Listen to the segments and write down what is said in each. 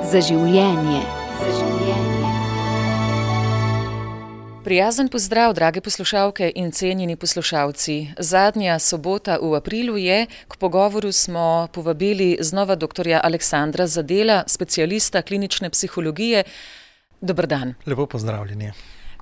Za življenje. Za življenje. Prijazen pozdrav, drage poslušalke in cenjeni poslušalci. Zadnja sobota v aprilu je, k pogovoru smo povabili znova dr. Aleksandra Zadela, specialista klinične psihologije. Dobr dan. Lepo pozdravljeni.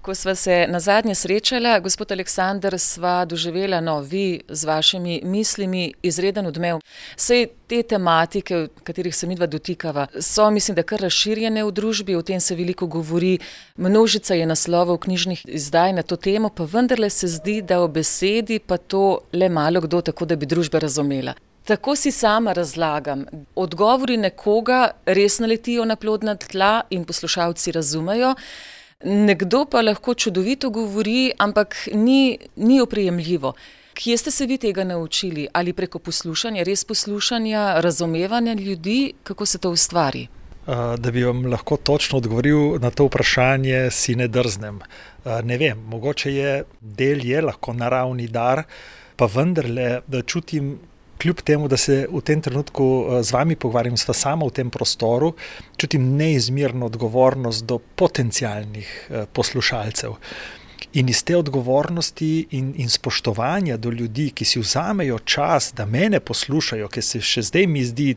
Ko sva se na zadnje srečala, gospod Aleksandr, sva doživela, no, vi z vašimi mislimi izreden odmev. Sej te tematike, katerih se midva dotikava, so, mislim, da kar razširjene v družbi, o tem se veliko govori, množica je naslovov knjižnih izdaj na to temo, pa vendarle se zdi, da o besedi pa to le malo kdo tako, da bi družba razumela. Tako si sama razlagam. Odgovori nekoga res naletijo na plodna tla in poslušalci razumejo. Nekdo pa lahko čudovito govori, ampak ni, ni oprijemljivo. Kje ste se vi tega naučili? Ali preko poslušanja, res poslušanja, razumevanja ljudi, kako se to ustvari? Da bi vam lahko točno odgovoril na to vprašanje, si ne drznem. Ne vem, mogoče je del je lahko naravni dar, pa vendarle, da čutim kljub temu, da se v tem trenutku eh, z vami pogovarjam, sva sama v tem prostoru, čutim neizmerno odgovornost do potencijalnih eh, poslušalcev. In iz te odgovornosti in, in spoštovanja do ljudi, ki si vzamejo čas, da me poslušajo, ker se še zdaj mi zdi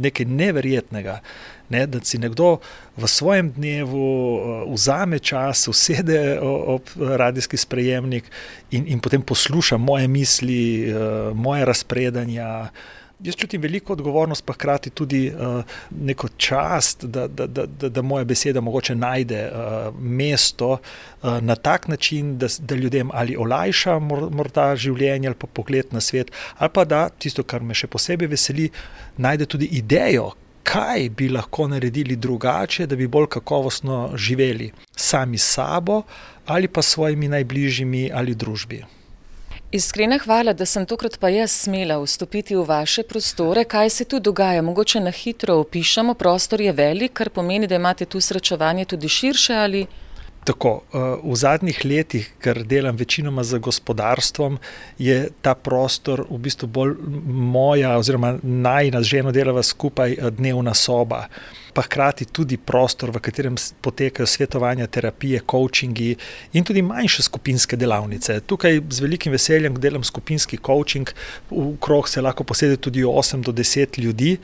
nekaj neverjetnega, ne, da si nekdo v svojem dnevu uh, vzame čas, usede ob radijski sprejemnik in, in potem posluša moje misli, uh, moje razpredanja. Jaz čutim veliko odgovornost, pa hkrati tudi uh, neko čast, da, da, da, da, da moja beseda mogoče najde uh, mesto uh, na tak način, da, da ljudem ali olajša morda življenje ali pa pogled na svet, ali pa da tisto, kar me še posebej veseli, najde tudi idejo, kaj bi lahko naredili drugače, da bi bolj kakovostno živeli sami s sabo ali pa s svojimi najbližjimi ali družbi. Iskrena hvala, da sem tokrat pa jaz smela vstopiti v vaše prostore. Kaj se tu dogaja? Mogoče na hitro opišemo. Prostor je velik, kar pomeni, da imate tu srečevanje tudi širše ali. Tako, eh, v zadnjih letih, ker delam večinoma z gospodarstvom, je ta prostor v bistvu bolj moja, oziroma naj nas ženo delava skupaj eh, dnevna soba pa hkrati tudi prostor, v katerem potekajo svetovanja, terapije, coachingi in tudi manjše skupinske delavnice. Tukaj z velikim veseljem delam skupinski coaching, v krog se lahko posede tudi 8 do 10 ljudi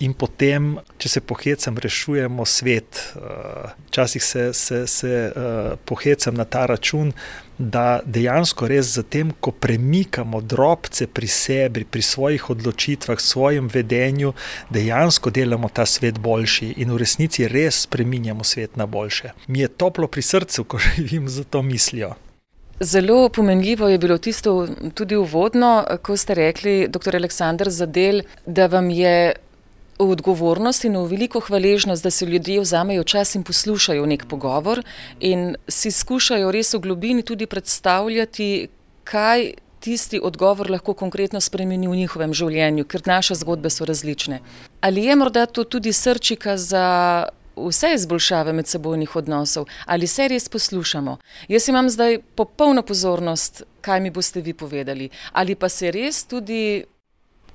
in potem, če se pohecam, rešujemo svet. Eh, včasih se, se, se uh, pohecam na ta račun da dejansko res za tem, ko premikamo drobce pri sebi, pri svojih odločitvah, svojem vedenju, dejansko delamo ta svet boljši in v resnici res spreminjamo svet na boljše. Mi je toplo pri srcu, ko živim za to mislijo. Zelo pomenljivo je bilo tisto tudi uvodno, ko ste rekli, dr. Aleksandr Zadel, da vam je v odgovornost in v veliko hvaležnost, da se ljudje vzamejo čas in poslušajo nek pogovor in si skušajo res v globini tudi predstavljati, kaj tisti odgovor lahko konkretno spremeni v njihovem življenju, ker naše zgodbe so različne. Ali je morda to tudi srčika za vse izboljšave medsebojnih odnosov, ali se res poslušamo? Jaz imam zdaj popolno pozornost, kaj mi boste vi povedali, ali pa se res tudi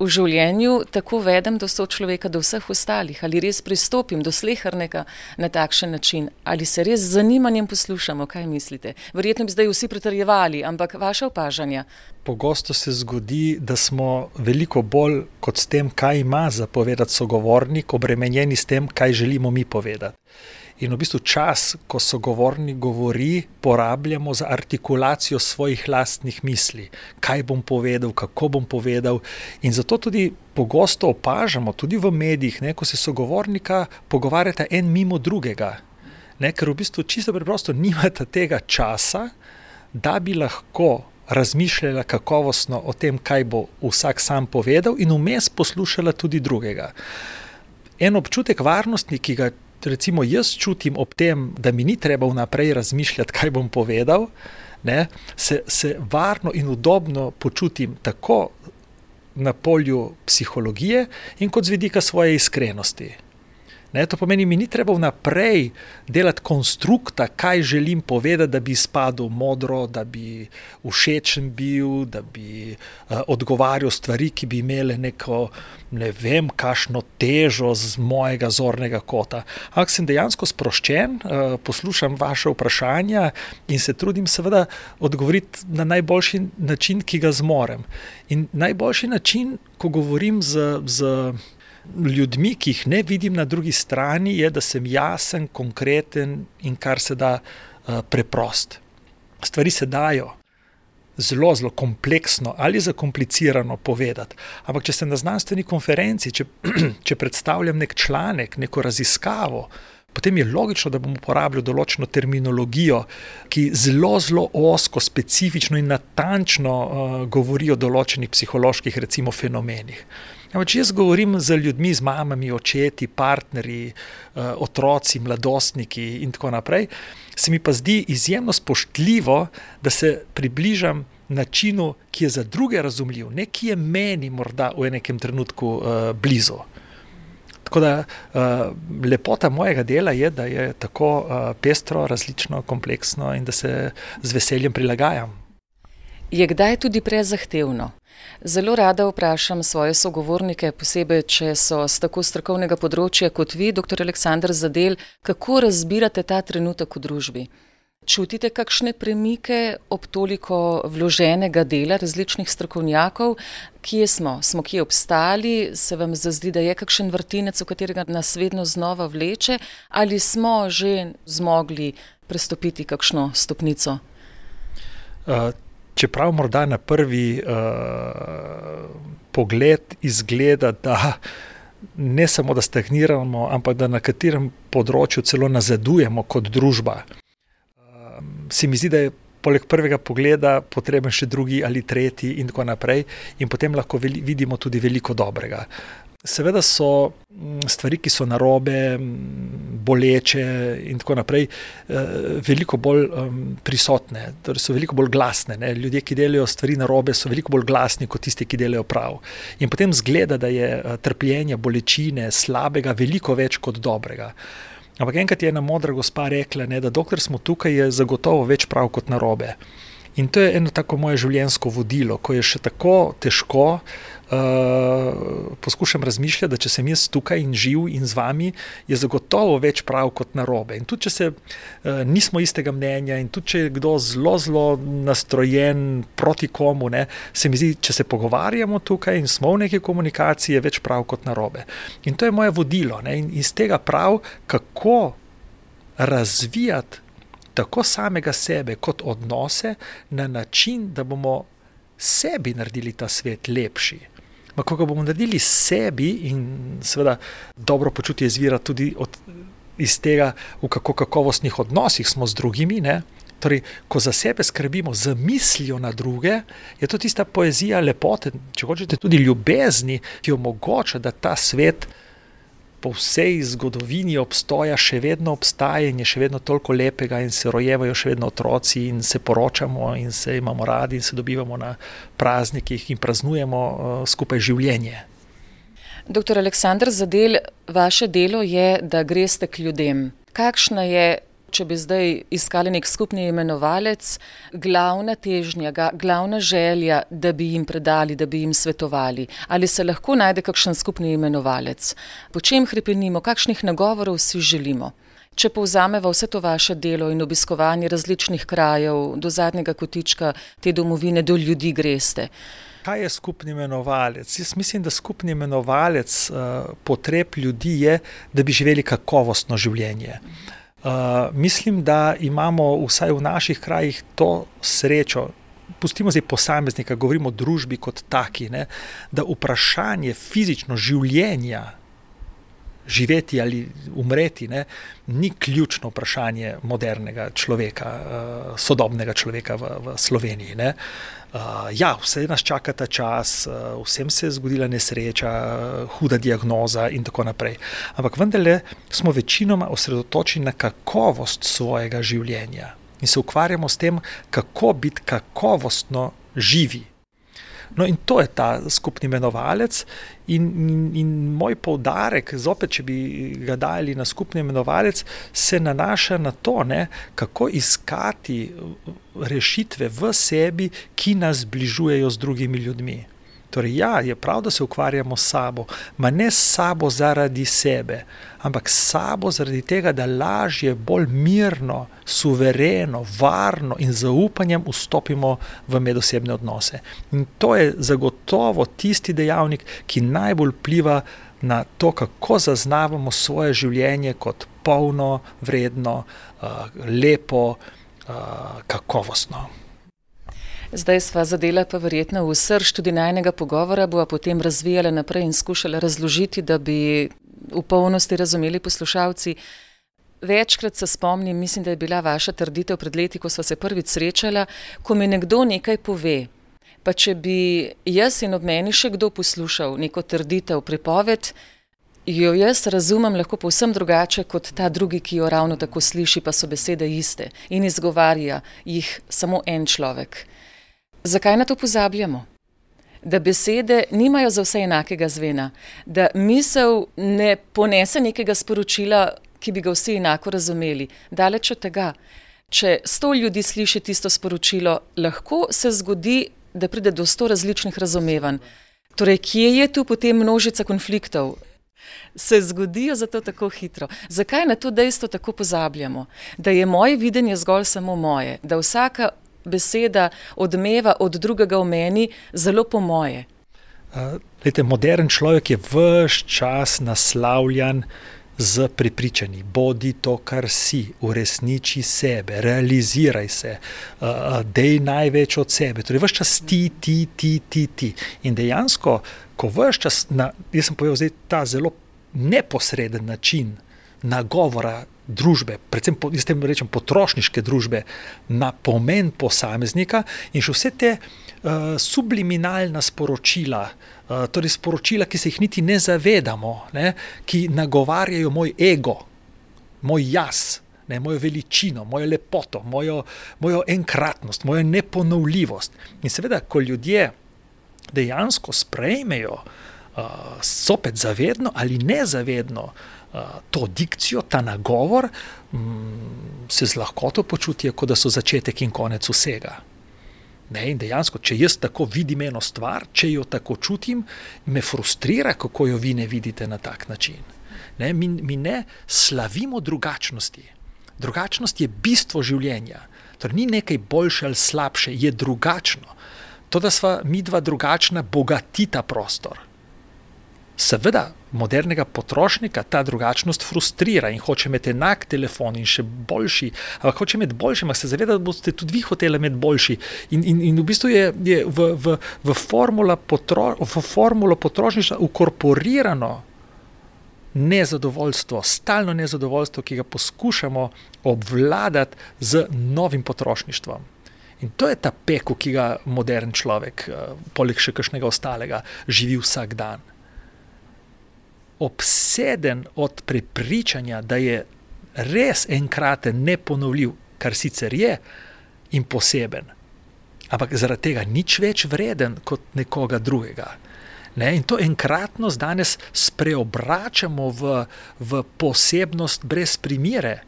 v življenju tako vedem do sočloveka, do vseh ostalih, ali res pristopim do slehrnega na takšen način, ali se res z zanimanjem poslušamo, kaj mislite. Verjetno bi zdaj vsi pretrjevali, ampak vaše opažanja. Pogosto se zgodi, da smo veliko bolj kot s tem, kaj ima zapovedati sogovornik, obremenjeni s tem, kaj želimo mi povedati. In v bistvu čas, ko sogovornik govori, porabljamo za artikulacijo svojih lastnih misli, kaj bom povedal, kako bom povedal. In zato tudi pogosto opažamo, tudi v medijih, ne, ko se sogovornika pogovarjata en mimo drugega. Ne, ker v bistvu čisto preprosto nimate tega časa, da bi lahko razmišljala kakovostno o tem, kaj bo vsak sam povedal, in vmes poslušala tudi drugega. En občutek varnosti, ki ga recimo jaz čutim ob tem, da mi ni treba vnaprej razmišljati, kaj bom povedal, ne, se, se varno in udobno počutim tako na polju psihologije, in kot z vidika svoje iskrenosti. Ne, to pomeni, mi ni treba vnaprej delati konstrukta, kaj želim povedati, da bi izpadel modro, da bi všečen bil, da bi uh, odgovarjal stvari, ki bi imele neko, ne vem, kašno težo z mojega zornega kota. Ampak sem dejansko sproščen, uh, poslušam vaše vprašanja in se trudim, seveda, odgovoriti na najboljši način, ki ga zmorem. In najboljši način, ko govorim z. z ljudmi, ki jih ne vidim na drugi strani, je, da sem jasen, konkreten in kar se da uh, preprost. Stvari se dajo zelo, zelo kompleksno ali zakomplicirano povedati. Ampak, če sem na znanstveni konferenci, če, če predstavljam nek članek, neko raziskavo. Potem je logično, da bom uporabljal določeno terminologijo, ki zelo, zelo osko, specifično in natančno uh, govori o določenih psiholoških, recimo, fenomenih. Če jaz govorim z ljudmi, z mamami, očeti, partnerji, eh, otroci, mladostniki in tako naprej, se mi pa zdi izjemno spoštljivo, da se približam načinu, ki je za druge razumljiv, ne ki je meni morda v nekem trenutku uh, blizu. Tako da uh, lepota mojega dela je, da je tako uh, pestro, različno, kompleksno in da se z veseljem prilagajam. Je kdaj tudi prezahtevno? Zelo rada vprašam svoje sogovornike, posebej, če so z tako strokovnega področja kot vi, dr. Aleksandr Zadel, kako razbirate ta trenutek v družbi. Čutite kakšne premike ob toliko vloženega dela različnih strokovnjakov, kje smo, smo kje obstali, se vam zazdi, da je kakšen vrtinec, v katerega nas vedno znova vleče, ali smo že zmogli prestopiti kakšno stopnico? Uh, čeprav morda na prvi uh, pogled izgleda, da ne samo da stagniramo, ampak da na katerem področju celo nazadujemo kot družba. Uh, se mi zdi, da je poleg prvega pogleda potreben še drugi ali tretji, in tako naprej, in potem lahko vidimo tudi veliko dobrega. Seveda so mm, stvari, ki so narobe, mm, boleče in tako naprej, eh, veliko bolj prisotne, torej so veliko bolj glasne. Ne? Ljudje, ki delajo stvari narobe, so veliko bolj glasni kot tisti, ki delajo prav. In potem zgleda, da je eh, trpljenje, bolečine, slabega veliko več kot dobrega. Ampak enkrat je ena modra gospa rekla, ne, da dokler smo tukaj, je zagotovo več prav kot narobe. In to je eno tako moje življenjsko vodilo, ko je še tako težko, uh, poskušam razmišljati, da če sem jaz tukaj in živ in z vami, je zagotovo več prav kot narobe. In tudi če se uh, nismo istega mnenja, in tudi če je kdo zelo, zelo nastrojen proti komu, ne, se mi zdi, če se pogovarjamo tukaj in smo v neki komunikaciji, je več prav kot narobe. In to je moje vodilo. Ne, in iz tega prav, kako razvijati tako samega sebe, kot odnose, na način, da bomo sebi naredili ta svet lepši. Ma, ko ga bomo naredili sebi, in seveda dobro počutje izvira tudi od, iz tega, v kako kakovostnih odnosih smo z drugimi. Ne? Torej, ko za sebe skrbimo z mislijo na druge, je to tista poezija lepote, če hočete, tudi ljubezni, ki omogoča, da ta svet po vsej zgodovini obstoja, še vedno obstaja in je še vedno toliko lepega, in se rojevajo še vedno otroci, in se poročamo, in se imamo radi, in se dobivamo na praznikih in praznujemo uh, skupaj življenje. Doktor Aleksandr Zadel, vaše delo je, da greste k ljudem. Kakšna je če bi zdaj iskali nek skupni imenovalec, glavna težnja, glavna želja, da bi jim predali, da bi jim svetovali? Ali se lahko najde kakšen skupni imenovalec? Po čem hrepenimo, kakšnih nagovorov si želimo? Če povzamemo vse to vaše delo in obiskovanje različnih krajev, do zadnjega kotička te domovine, do ljudi greste. Kaj je skupni imenovalec? Jaz mislim, da skupni imenovalec uh, potreb ljudi je, da bi živeli kakovostno življenje. Uh, mislim, da imamo vsaj v naših krajih to srečo. Pustimo zdaj posameznika, govorimo o družbi kot taki, ne, da vprašanje fizično življenja, živeti ali umreti, ne, ni ključno vprašanje modernega človeka, uh, sodobnega človeka v, v Sloveniji. Ne. Uh, ja, vse nas čaka ta čas, uh, vsem se je zgodila nesreča, uh, huda diagnoza in tako naprej. Ampak vendarle smo večinoma osredotočeni na kakovost svojega življenja in se ukvarjamo s tem, kako biti kakovostno živi. No, in to je ta skupni imenovalec. In, in, in moj poudarek, zopet, če bi ga dali na skupni imenovalec, se nanaša na to, ne, kako iskati rešitve v sebi, ki nas zbližujejo z drugimi ljudmi. Torej, ja, je prav, da se ukvarjamo s sabo, ma ne s sabo zaradi sebe, ampak s sabo zaradi tega, da lažje, bolj mirno, suvereno, varno in zaupanjem vstopimo v medosebne odnose. In to je zagotovo tisti dejavnik, ki najbolj vpliva na to, kako zaznavamo svoje življenje kot polno, vredno, uh, lepo, uh, kakovostno. Zdaj sva zadela pa verjetno v srž tudi najnega pogovora, bova potem razvijala naprej in skušala razložiti, da bi v polnosti razumeli poslušalci. Večkrat se spomnim, mislim, da je bila vaša trditev pred leti, ko sva se prvič srečala, ko mi nekdo nekaj pove. Pa če bi jaz in ob meni še kdo poslušal neko trditev, pripoved, jo jaz razumem lahko povsem drugače kot ta drugi, ki jo ravno tako sliši, pa so besede iste in izgovarja jih samo en človek. Zakaj na to pozabljamo? Da besede nimajo za vse enakega zvena, da misel ne ponese nekega sporočila, ki bi ga vsi enako razumeli. Daleč od tega, če sto ljudi sliši tisto sporočilo, lahko se zgodi, da pride do sto različnih razumevanj. Torej, kje je tu potem množica konfliktov? Se zgodijo zato tako hitro. Zakaj na to dejstvo tako pozabljamo? Da je moje videnje zgolj samo moje, da vsaka beseda odmeva od drugega v meni, zelo po moje. Uh, lejte, modern človek je vse čas naslavljan z pripričanji. Bodi to, kar si, uresniči sebe, realiziraj se, uh, dej največ od sebe. Torej, vse čas ti, ti, ti, ti, ti. In dejansko, ko vse čas, na, jaz sem povedal, zdaj ta zelo neposreden način nagovora družbe, predvsem po, jaz tem rečem potrošniške družbe, na pomen posameznika in še vse te uh, subliminalna sporočila, uh, torej sporočila, ki se jih niti ne zavedamo, ne, ki nagovarjajo moj ego, moj jaz. Ne, mojo veličino, mojo lepoto, mojo, mojo enkratnost, mojo neponovljivost. In seveda, ko ljudje dejansko sprejmejo, uh, sopet zavedno ali nezavedno, uh, to dikcijo, ta nagovor, mm, se z lahkoto počutijo, kot da so začetek in konec vsega. Ne, in dejansko, če jaz tako vidim eno stvar, če jo tako čutim, me frustrira, kako jo vi ne vidite na tak način. Ne, mi, mi ne slavimo drugačnosti. Drugačnost je bistvo življenja. Torej, ni nekaj boljše ali slabše, je drugačno. To, da smo mi dva drugačna, bogati ta prostor. Seveda, modernega potrošnika ta drugačnost frustrira in hoče imeti enak telefon in še boljši, ampak hoče imeti boljši, ampak se zaveda, da boste tudi vi hoteli imeti boljši. In, in, in v bistvu je, je v, v, v, potro, v formulo potrošništva ukorporirano nezadovoljstvo, stalno nezadovoljstvo, ki ga poskušamo obvladati z novim potrošništvom. In to je ta peko, ki ga modern človek, eh, poleg še kakšnega ostalega, živi vsak dan obseden od prepričanja, da je res enkraten, neponovljiv, kar sicer je in poseben, ampak zaradi tega nič več vreden kot nekoga drugega. Ne? In to enkratnost danes spreobračamo v, v posebnost brez primere.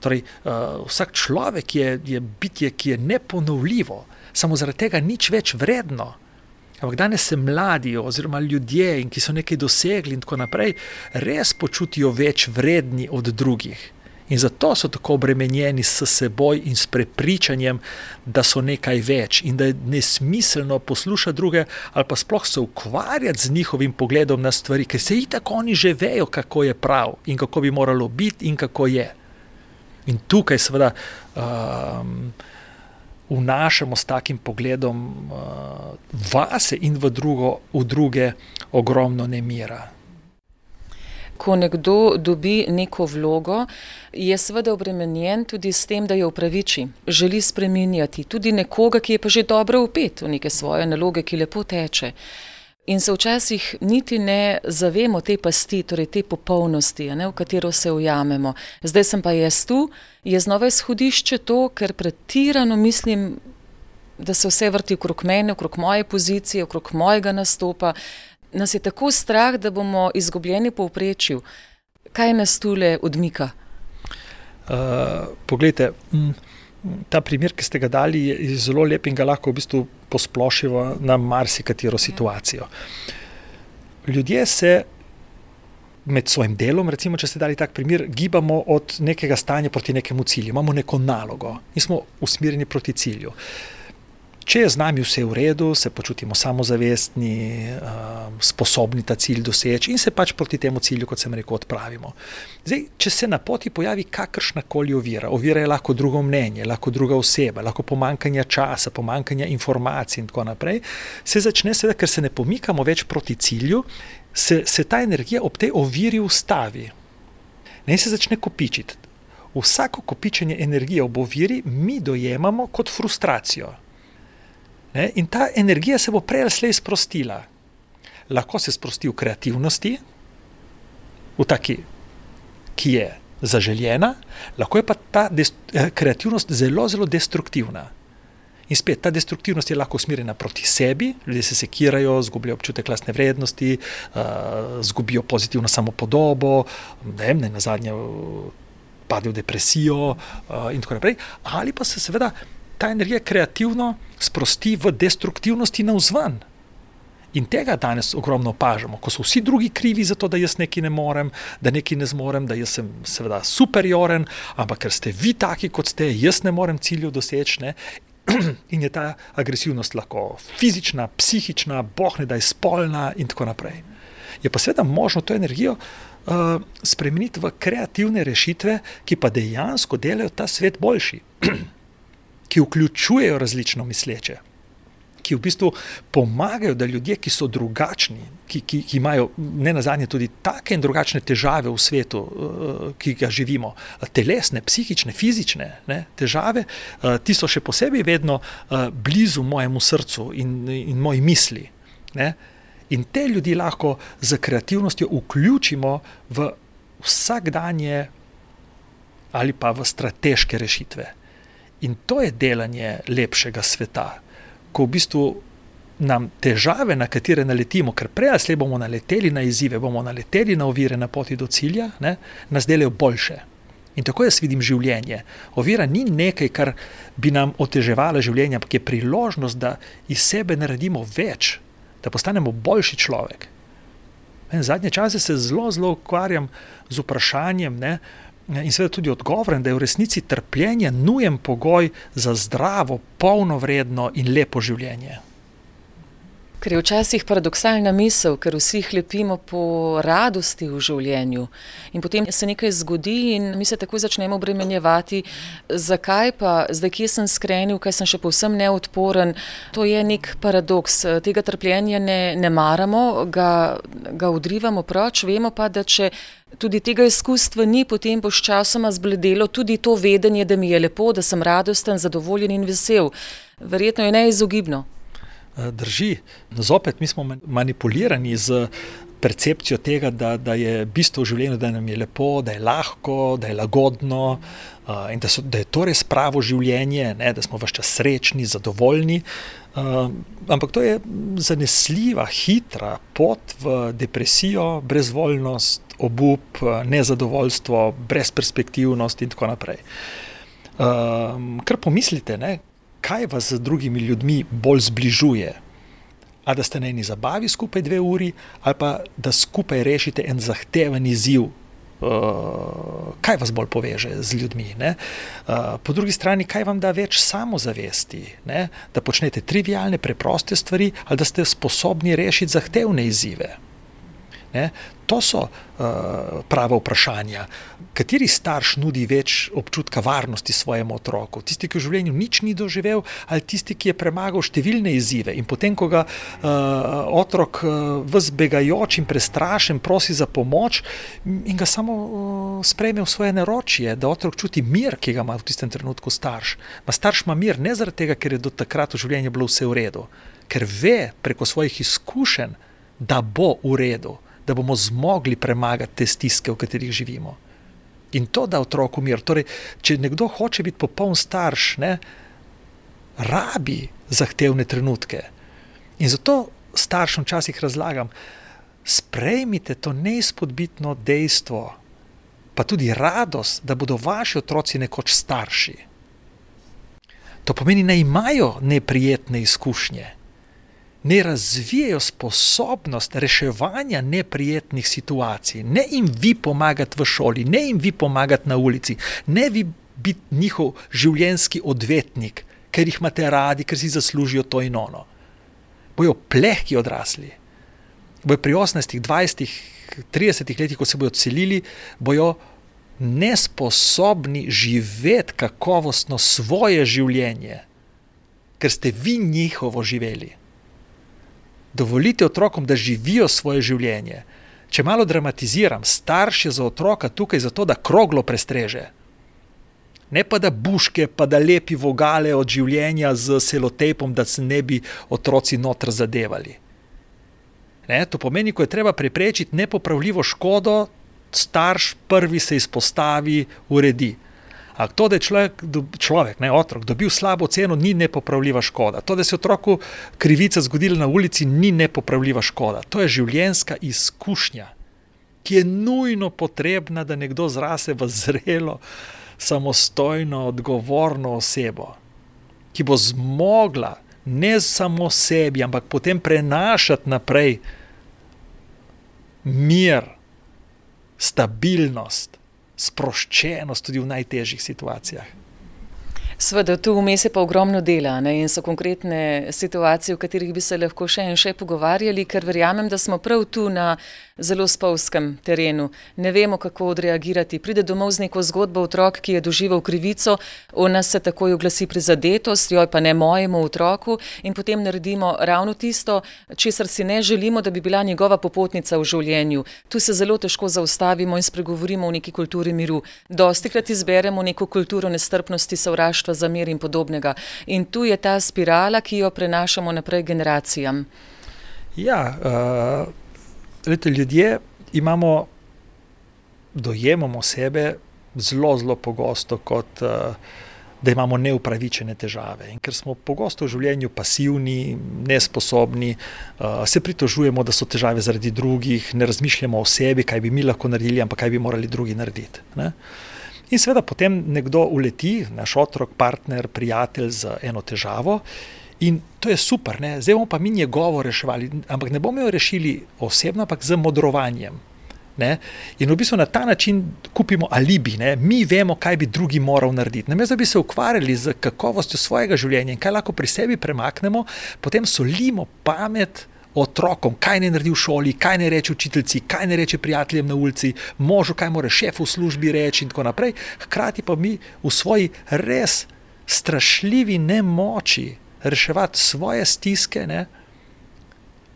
Torej, uh, vsak človek je, je bitje, ki je neponovljivo, samo zaradi tega nič več vredno. Ampak danes se mladi, oziroma ljudje, ki so nekaj dosegli, in tako naprej, res počutijo več vredni od drugih. In zato so tako obremenjeni s seboj in s prepričanjem, da so nekaj več in da je nesmiselno poslušati druge, ali pa sploh se ukvarjati z njihovim pogledom na stvari, ker se jih tako oni že vejo, kako je prav in kako bi moralo biti in kako je. In tukaj, seveda. Um, vnašamo s takim pogledom uh, vase in v, drugo, v druge ogromno nemira. Ko nekdo dobi neko vlogo, je seveda obremenjen tudi s tem, da jo upraviči, želi spremenjati tudi nekoga, ki je pa že dobro upet v neke svoje naloge, ki lepo teče. In se včasih niti ne zavemo te pasti, torej te popolnosti, ne, v katero se ujamemo. Zdaj sem pa jaz tu, je znova izhodišče to, ker pretirano mislim da se vse vrti okrog mene, okrog moje pozicije, okrog mojega nastopa. Nas je tako strah, da bomo izgubljeni po uprečju. Kaj nas tule odmika? Uh, poglejte, ta primer, ki ste ga dali, je zelo lep in ga lahko v bistvu posplošimo na marsikatero situacijo. Ljudje se med svojim delom, recimo, če ste dali tak primer, gibamo od nekega stanja proti nekemu cilju, imamo neko nalogo in smo usmerjeni proti cilju. Če je z nami vse v redu, se počutimo samozavestni, um, sposobni ta cilj doseči in se pač proti temu cilju, kot sem rekel, odpravimo. Zdaj, če se na poti pojavi kakršna koli ovira, ovira je lahko drugo mnenje, lahko druga oseba, lahko pomankanje časa, pomankanje informacij in tako naprej, se začne seveda, ker se ne pomikamo več proti cilju, se, se ta energija ob tej oviri ustavi in se začne kopičiti. Vsako kopičenje energije ob oviri mi dojemamo kot frustracijo. Ne? In ta energija se bo prej ali slej sprostila. Lahko se sprosti v kreativnosti, v taki, ki je zaželjena, lahko je pa ta eh, kreativnost zelo, zelo destruktivna. In spet ta destruktivnost je lahko usmerjena proti sebi, ljudje se sekirajo, izgubljajo občutek lastne vrednosti, izgubijo uh, pozitivno samopodobo, ne, ne na zadnje padejo v depresijo uh, in tako naprej. Ali pa se seveda ta energija kreativno sprosti v destruktivnosti na vzven. In tega danes ogromno opažamo, ko so vsi drugi krivi za to, da jaz nekaj ne morem, da nekaj ne zmorem, da jaz sem seveda superioren, ampak ker ste vi taki, kot ste, jaz ne morem ciljev doseči. in je ta agresivnost lahko fizična, psihična, boh ne da je spolna in tako naprej. Je pa seveda možno to energijo uh, spremeniti v kreativne rešitve, ki pa dejansko delajo ta svet boljši, ki vključujejo različno misleče ki v bistvu pomagajo, da ljudje, ki so drugačni, ki, ki, ki imajo ne na zadnje tudi take in drugačne težave v svetu, uh, ki ga živimo, telesne, psihične, fizične ne, težave, uh, ti so še posebej vedno blizu mojemu srcu in, in moji misli. Ne. In te ljudi lahko z kreativnostjo vključimo v vsakdanje ali pa v strateške rešitve. In to je delanje lepšega sveta ko v bistvu nam težave, na katere naletimo, ker prej ali slej bomo naleteli na izzive, bomo naleteli na ovire na poti do cilja, ne, nas delajo boljše. In tako jaz vidim življenje. Ovira ni nekaj, kar bi nam oteževalo življenje, ampak je priložnost, da iz sebe naredimo več, da postanemo boljši človek. In zadnje čase se zelo, zelo ukvarjam z vprašanjem, ne, in seveda tudi odgovoren, da je v resnici trpljenje nujen pogoj za zdravo, polnovredno in lepo življenje. Ker je včasih paradoksalna misel, ker vsi lepimo po radosti v življenju in potem se nekaj zgodi in mi se tako začnemo obremenjevati, zakaj pa zdaj, kje sem skrenil, kaj sem še povsem neodporen. To je nek paradoks. Tega trpljenja ne, ne maramo, ga, ga odrivamo proč, vemo pa, da če tudi tega izkustva ni, potem bo sčasoma zbledelo tudi to vedenje, da mi je lepo, da sem radosten, zadovoljen in vesel. Verjetno je neizogibno. Eh, drži. Zopet mi smo manipulirani z percepcijo tega, da, da je bistvo v življenju, da nam je lepo, da je lahko, da je lagodno uh, in da, so, da je to res pravo življenje, ne, da smo vse čas srečni, zadovoljni. Uh, ampak to je zanesljiva, hitra pot v depresijo, brezvoljnost, obup, nezadovoljstvo, brezperspektivnost in tako naprej. Uh, kar pomislite, ne, kaj vas z drugimi ljudmi bolj zbližuje. A da ste na eni zabavi skupaj dve uri, ali pa da skupaj rešite en zahteven izziv, uh, kaj vas bolj poveže z ljudmi. Uh, po drugi strani, kaj vam da več samozavesti, ne? da počnete trivijalne, preproste stvari, ali da ste sposobni rešiti zahtevne izzive. Ne? To so uh, prava vprašanja. Kateri starš nudi več občutka varnosti svojemu otroku? Tisti, ki v življenju nič ni doživel, ali tisti, ki je premagal številne izzive in potem, ko ga uh, otrok uh, vzbegajoč in prestrašen prosi za pomoč in ga samo uh, sprejme v svoje naročje, da otrok čuti mir, ki ga ima v tistem trenutku starš. Ma starš ima mir ne zaradi tega, ker je do takrat v življenju bilo vse v redu, ker ve preko svojih izkušenj, da bo v redu da bomo zmogli premagati te stiske, v katerih živimo. In to da otroku mir. Torej, če nekdo hoče biti popoln starš, ne, rabi zahtevne trenutke. In zato staršem včasih razlagam, sprejmite to neizpodbitno dejstvo, pa tudi radost, da bodo vaši otroci nekoč starši. To pomeni, da imajo neprijetne izkušnje, ne razvijajo sposobnost reševanja neprijetnih situacij, ne jim vi pomagati v šoli, ne jim vi pomagati na ulici, ne vi biti njihov življenjski odvetnik, ker jih imate radi, ker si zaslužijo to in ono. Bojo plehki odrasli. Bojo pri 18, 20, 30 letih, ko se bodo celili, bojo nesposobni živeti kakovostno svoje življenje, ker ste vi njihovo živeli. Dovolite otrokom, da živijo svoje življenje. Če malo dramatiziram, starš je za otroka tukaj zato, da kroglo prestreže. Ne pa da buške, pa da lepi vogale od življenja z selotepom, da se ne bi otroci notr zadevali. Ne, to pomeni, ko je treba preprečiti nepopravljivo škodo, starš prvi se izpostavi, uredi. Ampak to, da je človek, človek, ne otrok, dobil slabo ceno, ni nepopravljiva škoda. To, da se je otroku krivica zgodila na ulici, ni nepopravljiva škoda. To je življenjska izkušnja, ki je nujno potrebna, da nekdo zrase v zrelo, samostojno, odgovorno osebo, ki bo zmogla ne samo sebi, ampak potem prenašati naprej mir, stabilnost, sproščenost tudi v najtežjih situacijah. Sveda, tu vmes je pa ogromno dela ne? in so konkretne situacije, o katerih bi se lahko še in še pogovarjali, ker verjamem, da smo prav tu na zelo spolskem terenu. Ne vemo, kako odreagirati. Pride domov z neko zgodbo otrok, ki je doživel krivico, v nas se takoj oglasi prizadetost, joj pa ne mojemu otroku in potem naredimo ravno tisto, česar si ne želimo, da bi bila njegova popotnica v življenju. Tu se zelo težko zaustavimo in spregovorimo o neki kulturi miru. Dostikrat izberemo neko kulturo nestrpnosti, sovraštva, zamer in podobnega. In tu je ta spirala, ki jo prenašamo naprej generacijam. Ja, uh, Lete, ljudje imamo, dojemamo sebe zelo, zelo pogosto kot. Uh, Da imamo neupravičene težave. In ker smo pogosto v življenju pasivni, nesposobni, uh, se pritožujemo, da so težave zaradi drugih, ne razmišljamo o sebi, kaj bi mi lahko naredili, ampak kaj bi morali drugi narediti. Ne? In seveda potem nekdo uleti, naš otrok, partner, prijatelj z eno težavo In to je super, ne? zdaj bomo pa mi njegovo reševali, ampak ne bomo jo rešili osebno, ampak z modrovanjem. Ne? In v bistvu na ta način kupimo alibi, ne? mi vemo, kaj bi drugi moral narediti. Namesto da bi se ukvarjali z kakovostjo svojega življenja in kaj lahko pri sebi premaknemo, potem solimo pamet. Otrokom, kaj ne naredi v šoli, kaj ne reče učiteljci, kaj ne reče prijateljem na ulici, možu, kaj mora šef v službi reči, in tako naprej. Hkrati pa mi v svoji res strašljivi nemoči reševati svoje stiske, ne?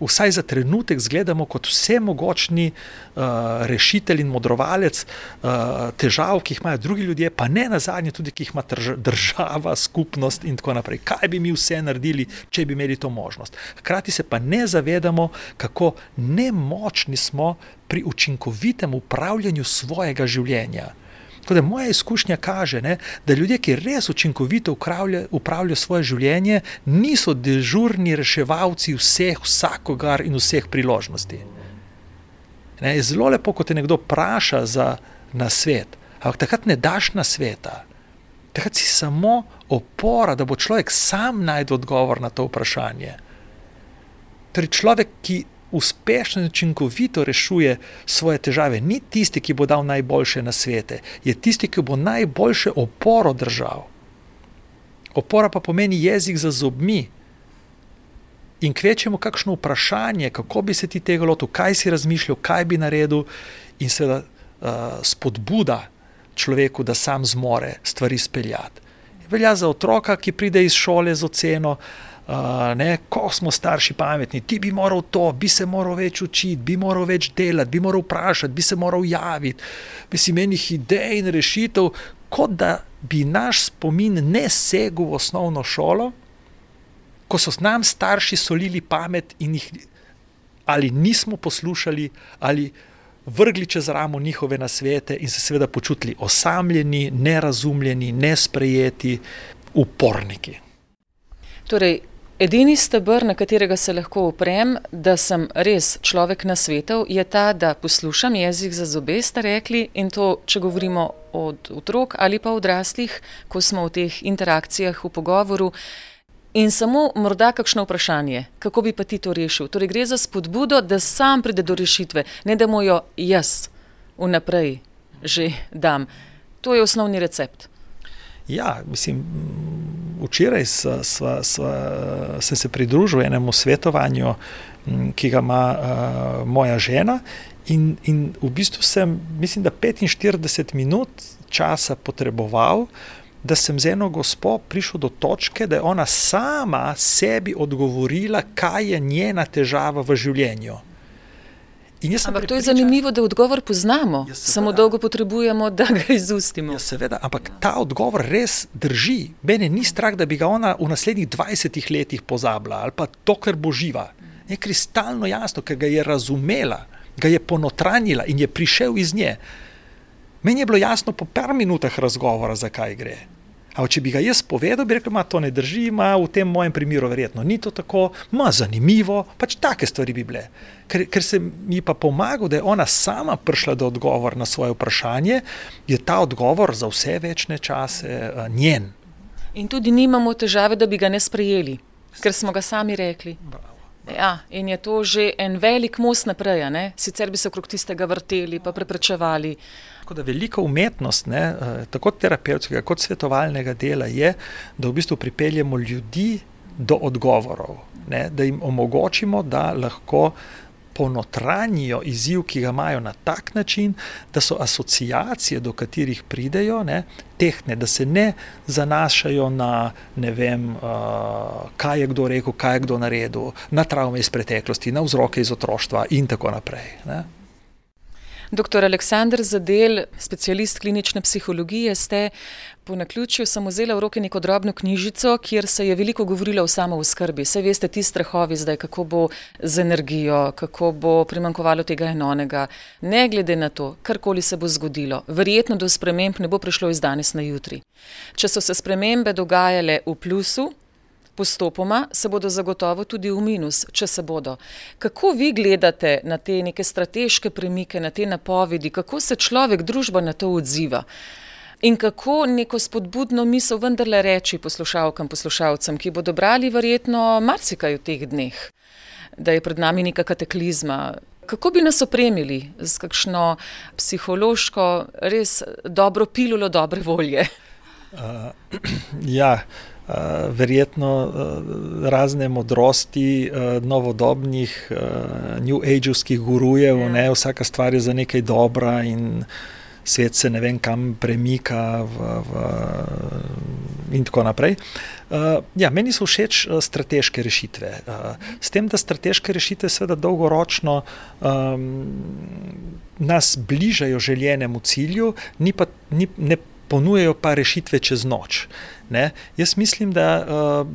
vsaj za trenutek zgledamo kot vsemogočni uh, rešitelj in modrovalec uh, težav, ki jih imajo drugi ljudje, pa ne na zadnje tudi, ki jih ima država, skupnost in tako naprej. Kaj bi mi vse naredili, če bi imeli to možnost? Hkrati se pa ne zavedamo, kako nemočni smo pri učinkovitem upravljanju svojega življenja. Tako da moja izkušnja kaže, ne, da ljudje, ki res učinkovito upravljajo svoje življenje, niso dežurni reševalci vseh, vsakogar in vseh priložnosti. Ne, je zelo lepo, ko te nekdo vpraša za nasvet, ampak takrat ne daš nasveta. Takrat si samo opora, da bo človek sam najdel odgovor na to vprašanje. Torej, človek, ki uspešno in učinkovito rešuje svoje težave, ni tisti, ki bo dal najboljše na svete, je tisti, ki bo najboljše oporo držal. Opora pa pomeni jezik za zobmi. In kvečemo kakšno vprašanje, kako bi se ti tega lotil, kaj si razmišljal, kaj bi naredil, in seveda uh, spodbuda človeku, da sam zmore stvari speljati. Velja za otroka, ki pride iz šole z oceno, uh, ne, ko smo starši pametni, ti bi moral to, bi se moral več učiti, bi moral več delati, bi moral vprašati, bi se moral javiti, bi si menih idej in rešitev, kot da bi naš spomin ne segel v osnovno šolo, ko so nam starši solili pamet in jih ali nismo poslušali, ali vrgli čez ramo njihove nasvete in se seveda počutili osamljeni, nerazumljeni, nesprejeti, uporniki. Torej, edini stebr, na katerega se lahko oprem, da sem res človek na svetu, je ta, da poslušam jezik za zobe, ste rekli, in to, če govorimo od otrok ali pa odraslih, ko smo v teh interakcijah, v pogovoru. In samo morda kakšno vprašanje, kako bi pa ti to rešil? Torej, gre za spodbudo, da sam pride do rešitve, ne da mu jo jaz vnaprej že dam. To je osnovni recept. Ja, mislim, včeraj sva, sva, sva, sem se pridružil enemu svetovanju, ki ga ima uh, moja žena. In, in v bistvu sem, mislim, da 45 minut časa potreboval, da sem z eno gospo prišel do točke, da je ona sama sebi odgovorila, kaj je njena težava v življenju. Ampak to je zanimivo, da odgovor poznamo, ja, samo dolgo potrebujemo, da ga izustimo. Ja, seveda, ampak ta odgovor res drži. Mene ni strah, da bi ga ona v naslednjih 20 letih pozabila ali pa to, kar bo živa. Je kristalno jasno, ker ga je razumela, ga je ponotranila in je prišel iz nje. Meni je bilo jasno po par minutah razgovora, zakaj gre. Ampak, če bi ga jaz povedal, bi rekel, da to ne drži, ima v tem mojem primeru verjetno ni to tako, ima zanimivo, pač take stvari bi bile. Ker, ker se mi pa pomaga, da je ona sama prišla do odgovora na svoje vprašanje, je ta odgovor za vse večne čase uh, njen. In tudi nimamo težave, da bi ga ne sprejeli, ker smo ga sami rekli. Bravo. Ja, in je to že en velik most naprej, ne? sicer bi se okrog tistega vrteli, pa preprečevali. Tako da velika umetnost, ne, eh, tako terapevtskega kot svetovalnega dela, je, da v bistvu pripeljemo ljudi do odgovorov, ne, da jim omogočimo, da lahko ponotranjijo izziv, ki ga imajo na tak način, da so asociacije, do katerih pridejo, ne, tehne, da se ne zanašajo na ne vem, uh, kaj je kdo rekel, kaj je kdo naredil, na travme iz preteklosti, na vzroke iz otroštva in tako naprej. Ne. Doktor Aleksandr Zadel, specialist klinične psihologije, ste po naključju samo vzeli v roke neko drobno knjižico, kjer se je veliko govorilo o samooskrbi. Saj veste, ti strahovi zdaj, kako bo z energijo, kako bo primankovalo tega enonega. Ne glede na to, karkoli se bo zgodilo, verjetno do sprememb ne bo prišlo iz danes na jutri. Če so se spremembe dogajale v plusu, Postopoma se bodo zagotovo tudi v minus, če se bodo. Kako vi gledate na te neke strateške premike, na te napovedi, kako se človek, družba na to odziva? In kako neko spodbudno misel vendarle reči poslušalkam, poslušalcem, ki bodo brali verjetno marsikaj v teh dneh, da je pred nami neka kataklizma. Kako bi nas opremili z kakšno psihološko, res dobro pilulo dobre volje? Uh, ja. Uh, verjetno uh, razne modrosti uh, novodobnih, uh, New Age-ovskih gurujev, ja. ne, vsaka stvar je za nekaj dobra in svet se ne vem kam premika, v, v, in tako naprej. Uh, ja, meni so všeč uh, strateške rešitve. Uh, s tem, da strateške rešitve, seveda, dolgoročno um, nas bližajo željenemu cilju, ni pa, ni, ne ponujajo pa rešitve čez noč. Ne? Jaz mislim, da uh,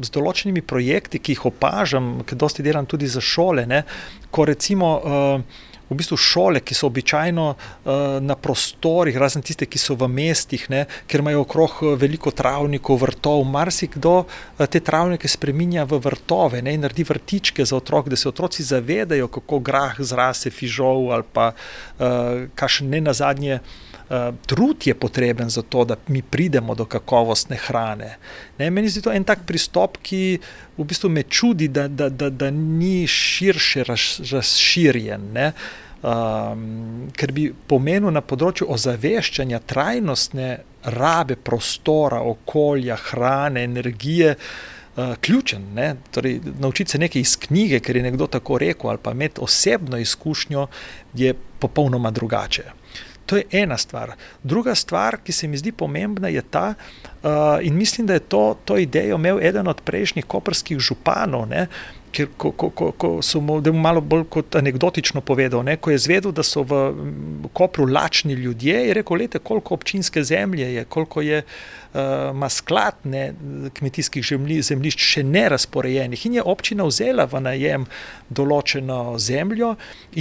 z določenimi projekti, ki jih opažam, ker dosti delam tudi za šole, ne? ko recimo. Uh, V bistvu šole, ki so običajno uh, na prostorih, razen tiste, ki so v mestih, ne, ker imajo okrog veliko travnikov, vrtov, marsikdo uh, te travnike spremenja v vrtove ne, in naredi vrtičke za otroke, da se otroci zavedajo, kako grah zraste, fižol ali pa uh, kakšen ne na zadnje. Uh, trud je potreben za to, da mi pridemo do kakovostne hrane. Ne, meni se to en tak pristop, ki v bistvu me čudi, da, da, da, da ni širše raz, razširjen. Um, ker bi pomenil na področju ozaveščanja trajnostne rabe prostora, okolja, hrane, energije. Uh, ključen, torej, naučiti se nekaj iz knjige, ker je nekdo tako rekel, ali pa imeti osebno izkušnjo, je popolnoma drugače. To je ena stvar. Druga stvar, ki se mi zdi pomembna, je ta, uh, in mislim, da je to, to idejo imel eden od prejšnjih koperskih županov, ne, ker ko, ko, ko, ko so mu malo bolj kot anekdotično povedal, ne, ko je zvedel, da so v Kopru lačni ljudje, je rekel, lete, koliko občinske zemlje je, koliko je ima uh, skladne kmetijskih zemlji, zemljišč še nerazporejenih. In je občina vzela v najem določeno zemljo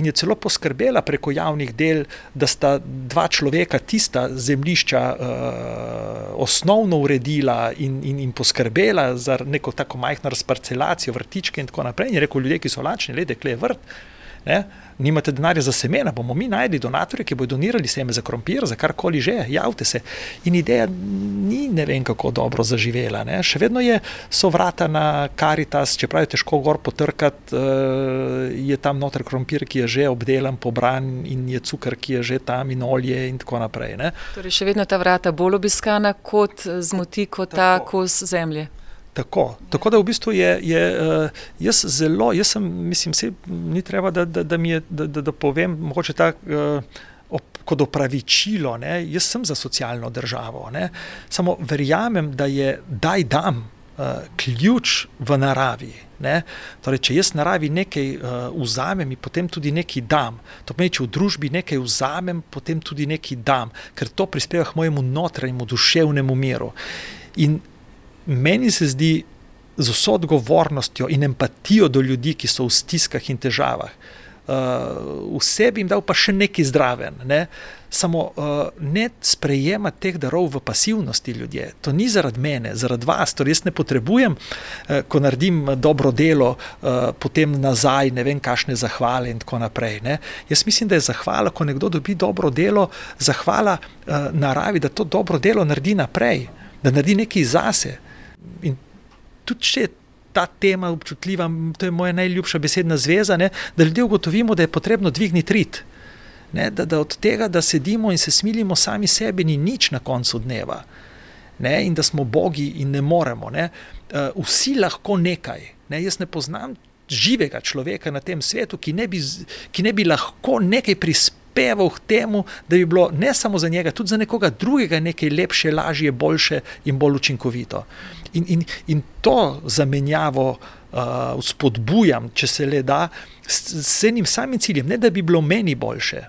in je celo poskrbela preko javnih del, da sta dva človeka tista zemljišča uh, osnovno uredila in, in, in poskrbela za neko tako majhno razparcelacijo, vrtičke in tako naprej. In je rekel, ljudje, ki so lačni, le da je vrt. Ne? Nimate denarja za semena, bomo mi najdli donatorje, ki bodo donirali seme za krompir, za karkoli že, javite se. In ideja ni ne vem kako dobro zaživela. Ne? Še vedno je, so vrata na Karitas, čeprav je težko gor potrkati, uh, je tam noter krompir, ki je že obdelan, pobran in je cukor, ki je že tam in olje in tako naprej. Ne? Torej, še vedno ta vrata bolj obiskana kot zmoti, kot ta kos zemlje. Tako, tako da v bistvu je, je uh, jaz zelo, jaz sem, mislim, se ni treba, da, da, da mi je, da, da, da povem, mogoče tako. Uh, Kot opravičilo, ne, jaz sem za socialno državo, ne, samo verjamem, da je daj dam uh, ključ v naravi. Torej, če jaz naravi nekaj uh, vzamem, potem tudi nekaj dam. To pomeni, če v družbi nekaj vzamem, potem tudi nekaj dam, ker to prispeva k mojemu notranjemu duševnemu miru. In meni se zdi z vso odgovornostjo in empatijo do ljudi, ki so v stiskah in težavah. Uh, vse bi jim dal pa še nekaj zdraven, ne? samo uh, ne sprejema teh darov v pasivnosti ljudje. To ni zaradi mene, zaradi vas. Torej jaz ne potrebujem, uh, ko naredim dobro delo, uh, potem nazaj ne vem, kakšne zahvale in tako naprej. Ne? Jaz mislim, da je zahvala, ko nekdo dobi dobro delo, zahvala uh, naravi, da to dobro delo naredi naprej, da naredi nekaj zase. In tudi če je ta tema občutljiva, to je moja najljubša besedna zveza, ne, da ljudje ugotovimo, da je potrebno dvigniti rit. Ne, da, da od tega, da sedimo in se smilimo sami sebi, ni nič na koncu dneva. Ne, in da smo bogi in ne moremo. Ne. Uh, vsi lahko nekaj. Ne. Jaz ne poznam živega človeka na tem svetu, ki ne bi, ki ne bi lahko nekaj prispeval k temu, da bi bilo ne samo za njega, tudi za nekoga drugega nekaj lepše, lažje, boljše in bolj učinkovito. In, in, in to zamenjavo uh, spodbujam, če se le da, s, s enim samim ciljem, ne da bi bilo meni boljše.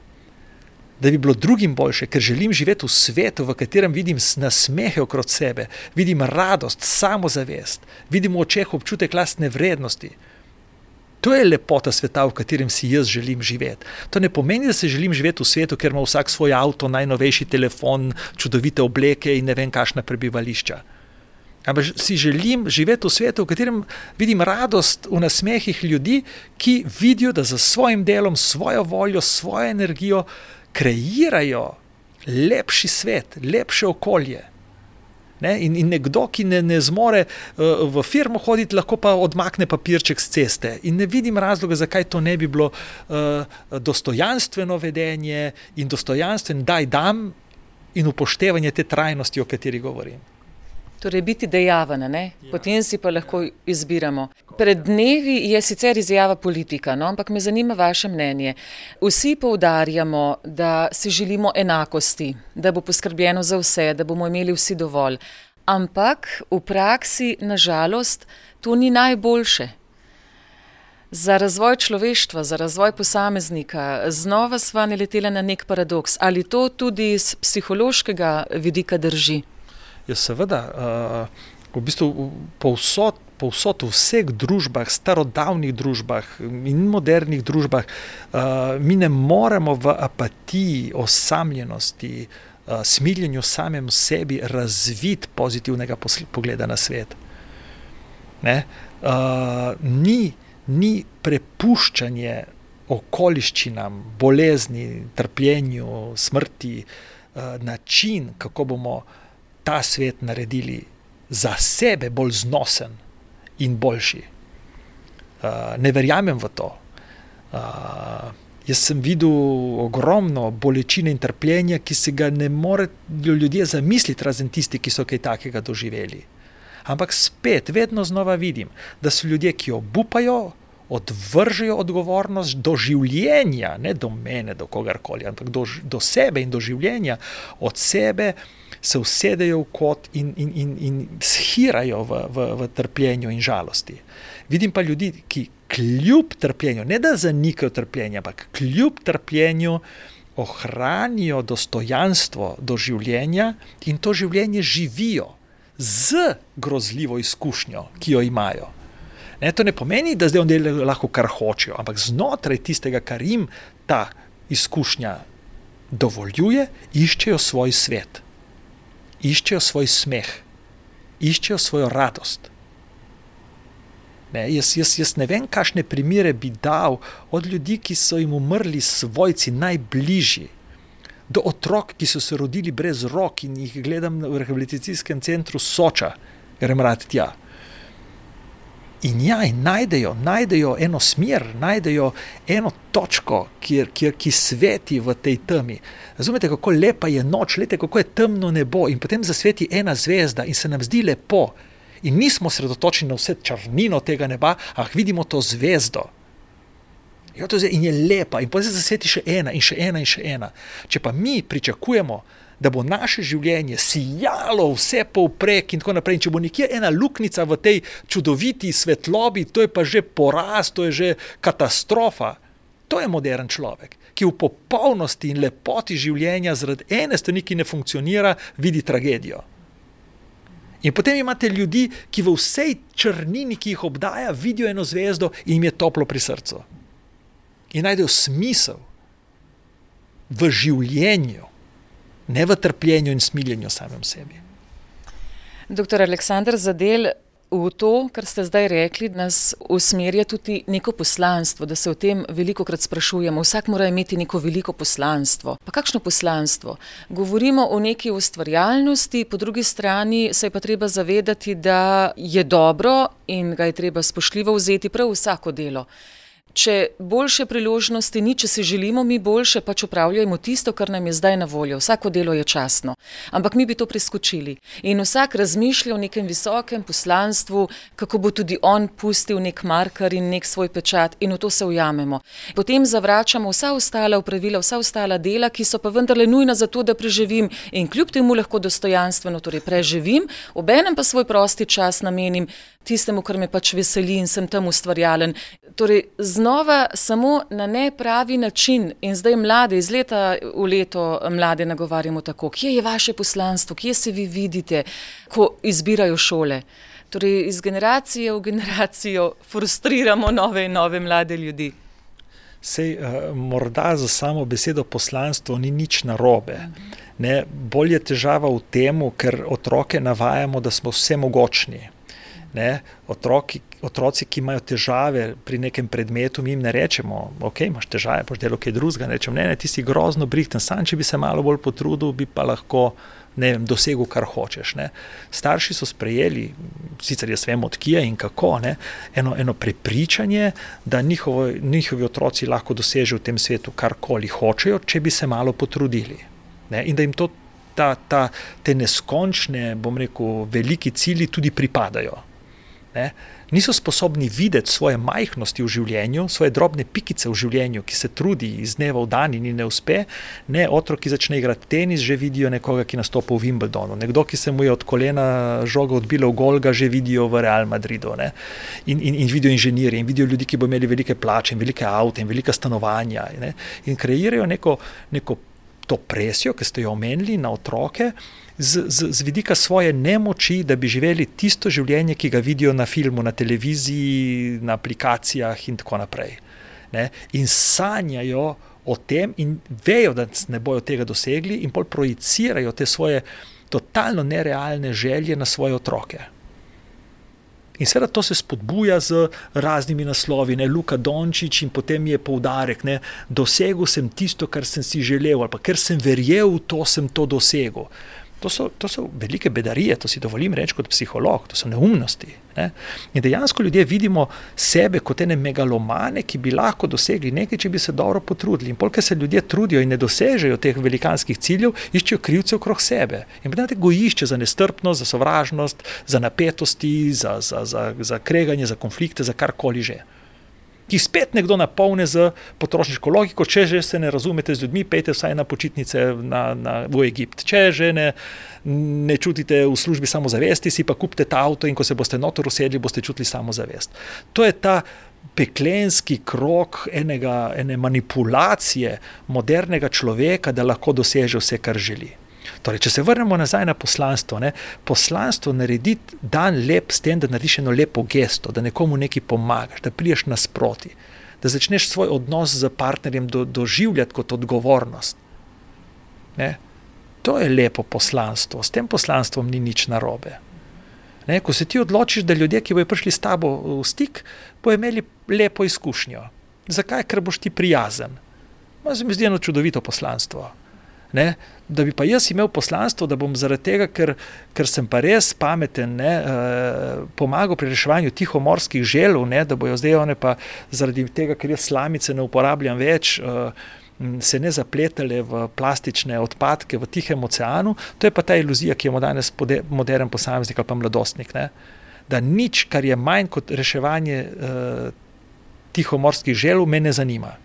Da bi bilo drugim boljše, ker želim živeti v svetu, v katerem vidim nasmehe okrog sebe, vidim radost, samozavest, vidim v očeh občutek lastne vrednosti. To je lepota sveta, v katerem si jaz želim živeti. To ne pomeni, da se želim živeti v svetu, kjer ima vsak svoj avto, najnovejši telefon, čudovite obleke in ne vem, kakšna prebivališča. Ampak si želim živeti v svetu, v katerem vidim radost v nasmehih ljudi, ki vidijo, da za svojim delom, svojo voljo, svojo energijo kreirajo lepši svet, lepše okolje. Ne? In, in nekdo, ki ne, ne zmore uh, v firmo hoditi, lahko pa odmakne papirček z ceste. In ne vidim razloga, zakaj to ne bi bilo uh, dostojanstveno vedenje in dostojanstven, da dam in upoštevanje te trajnosti, o kateri govorim. Torej, biti dejaven, ja. potem si pa lahko izbiramo. Pred dnevi je sicer izjava politika, no? ampak me zanima vaše mnenje. Vsi poudarjamo, da si želimo enakosti, da bo poskrbljeno za vse, da bomo imeli vsi dovolj. Ampak v praksi, nažalost, to ni najboljše. Za razvoj človeštva, za razvoj posameznika, znova sva naletela na nek paradoks. Ali to tudi z psihološkega vidika drži? Je seveda uh, v bistvu povsod. Povsod v vseh družbah, starodavnih družbah in modernih družbah, uh, mi ne moremo v apatiji, osamljenosti, uh, smiljenju samem sebi razviti pozitivnega pogleda na svet. Uh, ni, ni prepuščanje okoliščinam, bolezni, trpljenju, smrti, način, kako bomo ta svet naredili za sebe bolj znosen in boljši. Uh, ne verjamem v to. Uh, jaz sem videl ogromno bolečine in trpljenja, ki se ga ne morejo ljudje zamisliti, razen tisti, ki so kaj takega doživeli. Ampak spet, vedno znova vidim, da so ljudje, ki obupajo, odvržejo odgovornost do življenja, ne do mene, do kogarkoli, ampak do, do sebe in do življenja, od sebe se usedejo v kot in, in, in, in shirajo v, v, v trpljenju in žalosti. Vidim pa ljudi, ki kljub trpljenju, ne da zanikajo trpljenje, ampak kljub trpljenju ohranijo dostojanstvo do življenja in to življenje živijo z grozljivo izkušnjo, ki jo imajo. Ne, to ne pomeni, da zdaj oni lahko kar hočejo, ampak znotraj tistega, kar jim ta izkušnja dovoljuje, iščejo svoj svet, iščejo svoj smeh, iščejo svojo radost. Ne, jaz, jaz, jaz ne vem, kakšne primere bi dal od ljudi, ki so jim umrli svojci najbližji, do otrok, ki so se rodili brez rok in jih gledam v rehabilitacijskem centru Soča, grem rad tja. In ja, in najdejo, najdejo eno smer, najdejo eno točko, kjer, kjer, ki sveti v tej temi. Razumete, kako lepa je noč, lete, kako je temno nebo in potem zasveti ena zvezda in se nam zdi lepo. In nismo sredotočeni na vse črnino tega neba, ampak vidimo to zvezdo. In je lepa, in potem se zasveti še ena, in še ena, in še ena. Če pa mi pričakujemo, da bo naše življenje sijalo vse povprek in tako naprej. In če bo nekje ena luknjica v tej čudoviti svetlobi, to je pa že poraz, to je že katastrofa. To je modern človek, ki v popolnosti in lepoti življenja zaradi ene stvari, ki ne funkcionira, vidi tragedijo. In potem imate ljudi, ki v vsej črnini, ki jih obdaja, vidijo eno zvezdo in jim je toplo pri srcu. In najdejo smisel v življenju ne v trpljenju in smiljenju samem sebi. Doktor Aleksandr Zadel, v to, kar ste zdaj rekli, nas usmerja tudi neko poslanstvo, da se o tem veliko krat sprašujemo. Vsak mora imeti neko veliko poslanstvo. Pa kakšno poslanstvo? Govorimo o neki ustvarjalnosti, po drugi strani se je pa treba zavedati, da je dobro in ga je treba spoštljivo vzeti prav vsako delo. Če boljše priložnosti ni, če si želimo mi boljše, pač upravljajmo tisto, kar nam je zdaj na voljo. Vsako delo je časno. Ampak mi bi to preskočili. In vsak razmišlja o nekem visokem poslanstvu, kako bo tudi on pustil nek marker in nek svoj pečat, in v to se ujamemo. Potem zavračamo vsa ostala upravila, vsa ostala dela, ki so pa vendarle nujna za to, da preživim in kljub temu lahko dostojanstveno torej preživim, obenem pa svoj prosti čas namenim tistemu, kar me pač veseli in sem tam ustvarjalen. Torej, znova samo na nepravi način in zdaj mlade, iz leta v leto mlade nagovarjamo tako, kje je vaše poslanstvo, kje se vi vidite, ko izbirajo šole. Torej, iz generacije v generacijo frustriramo nove in nove mlade ljudi. Sej, uh, morda za samo besedo poslanstvo ni nič narobe. Ne, bolj je težava v tem, ker otroke navajamo, da smo vse mogočni. Ne, otroki, otroci, ki imajo težave pri nekem predmetu, mi jim ne rečemo, ok, imaš težave, boš delo kaj drugega. Ne rečemo, ne, ne, ti si grozno brihten, sam če bi se malo bolj potrudil, bi pa lahko vem, dosegel, kar hočeš. Ne. Starši so sprejeli, sicer jaz vem, odkje in kako, ne, eno, eno prepričanje, da njihovo, njihovi otroci lahko dosežejo v tem svetu karkoli hočejo, če bi se malo potrudili. Ne, in da jim to. Ta, ta, te neskončne, bom rekel, veliki cilji tudi pripadajo ne, niso sposobni videti svoje majhnosti v življenju, svoje drobne pikice v življenju, ki se trudi iz dneva v dan in ne uspe. Ne, otrok, ki začne igrati tenis, že vidijo nekoga, ki nastopa v Wimbledonu. Nekdo, ki se mu je od kolena žoga odbila v Golga, že vidijo v Real Madridu. In, in, in vidijo inženirje, in vidijo ljudi, ki bodo imeli velike plače, in velike avto, in velika stanovanja. Ne, in kreirajo neko, neko to presijo, ki ste jo omenili na otroke z, z, z vidika svoje nemoči, da bi živeli tisto življenje, ki ga vidijo na filmu, na televiziji, na aplikacijah in tako naprej. Ne? In sanjajo o tem, in vejo, da ne bodo tega dosegli, in pol projicirajo te svoje totalno nerealne želje na svoje otroke. In seveda to se spodbuja z raznimi naslovi, ne Luka Dončić, in potem je poudarek, da dosegel sem tisto, kar sem si želel, ali pa ker sem verjel v to, sem to dosegel. To so, to so velike bedarije, to si dovolim reči kot psiholog, to so neumnosti. Ne? In dejansko ljudje vidimo sebe kot ene megalomane, ki bi lahko dosegli nekaj, če bi se dobro potrudili. In polk se ljudje trudijo in ne dosežejo teh velikanskih ciljev, iščejo krivce okrog sebe. In potem te gojišče za nestrpnost, za sovražnost, za napetosti, za, za, za, za kreganje, za konflikte, za karkoli že. Ki spet nekdo napolne z potrošniško logiko. Če že se ne razumete z ljudmi, pejte vsaj na počitnice na, na, v Egipt. Če že ne, ne čutite v službi samozavesti, si pa kupite ta avto in ko se boste notor usedli, boste čutili samozavest. To je ta peklenski krok enega, ene manipulacije modernega človeka, da lahko doseže vse, kar želi. Torej, če se vrnemo nazaj na poslanstvo, ne, poslanstvo naredi dan lep s tem, da narediš eno lepo gesto, da nekomu nekaj pomagaš, da priješ nasproti, da začneš svoj odnos z partnerjem do, doživljati kot odgovornost. Ne. To je lepo poslanstvo, s tem poslanstvom ni nič narobe. Ne, ko se ti odločiš, da ljudje, ki bodo prišli s tabo v stik, bodo imeli lepo izkušnjo. Zakaj? Ker boš ti prijazen. No, se mi zdi eno čudovito poslanstvo. Ne? Da bi pa jaz imel poslanstvo, da bom zaradi tega, ker, ker sem pa res pameten, ne, eh, pomagal pri reševanju tihomorskih želv, ne, da bojo zdaj one pa zaradi tega, ker jaz slamice ne uporabljam več, eh, se ne zapletale v plastične odpadke v Tihem oceanu. To je pa ta iluzija, ki je danes moderen posameznik ali pa mladostnik. Ne? Da nič, kar je manj kot reševanje eh, tihomorskih želv, me ne zanima.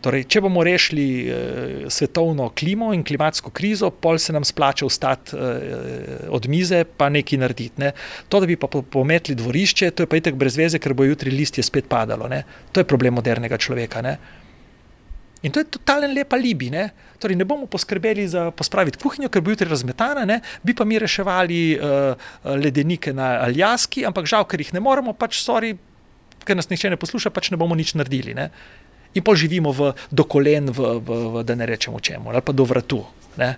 Torej, če bomo rešili eh, svetovno klimo in klimatsko krizo, pol se nam splača vstati eh, od mize, pa nekaj narediti. Ne. To, da bi pa pometli dvorišče, to je pa itek brez veze, ker bo jutri listje spet padalo. Ne. To je problem modernega človeka. Ne. In to je totalen lepa libi. Ne. Torej, ne bomo poskrbeli za pospraviti kuhinjo, ker bo jutri razmetana, ne. bi pa mi reševali uh, ledenike na Aljaski, ampak žal, ker jih ne moremo, pač sorry, ker nas nihče ne posluša, pač ne bomo nič naredili. Ne in pa živimo v, do kolen, v, v, v, da ne rečemo čemu, ali pa do vratu. Ne?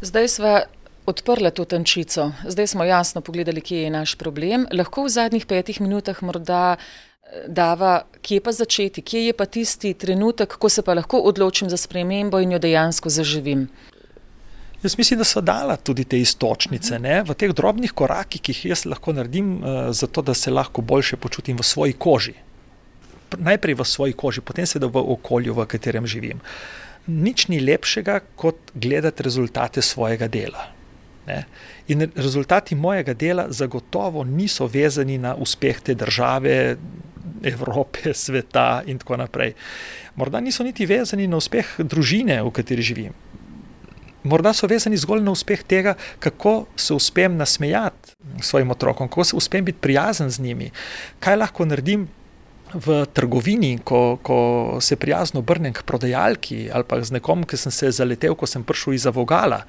Zdaj smo odprli to tančico, zdaj smo jasno pogledali, kje je naš problem. Lahko v zadnjih petih minutah morda eh, dava, kje pa začeti, kje je pa tisti trenutek, ko se pa lahko odločim za spremembo in jo dejansko zaživim. Jaz mislim, da so dala tudi te istočnice ne? v teh drobnih korakih, ki jih jaz lahko naredim, uh, zato da se lahko boljše počutim v svoji koži najprej v svoji koži, potem seveda v okolju, v katerem živim. Nič ni lepšega, kot gledati rezultate svojega dela. Ne? In rezultati mojega dela zagotovo niso vezani na uspeh te države, Evrope, sveta in tako naprej. Morda niso niti vezani na uspeh družine, v kateri živim. Morda so vezani zgolj na uspeh tega, kako se uspem nasmejati svojim otrokom, kako se uspem biti prijazen z njimi, kaj lahko naredim v trgovini, ko, ko se prijazno obrnem k prodajalki ali pa z nekom, ki sem se zaletel, ko sem prišel iz Avogala.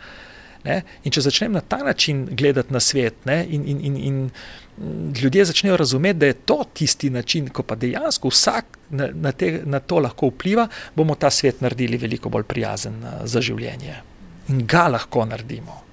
Ne? In če začnem na ta način gledati na svet, ne? in, in, in, in ljudje začnejo razumeti, da je to tisti način, ko pa dejansko vsak na, na, te, na to lahko vpliva, bomo ta svet naredili veliko bolj prijazen za življenje. In ga lahko naredimo.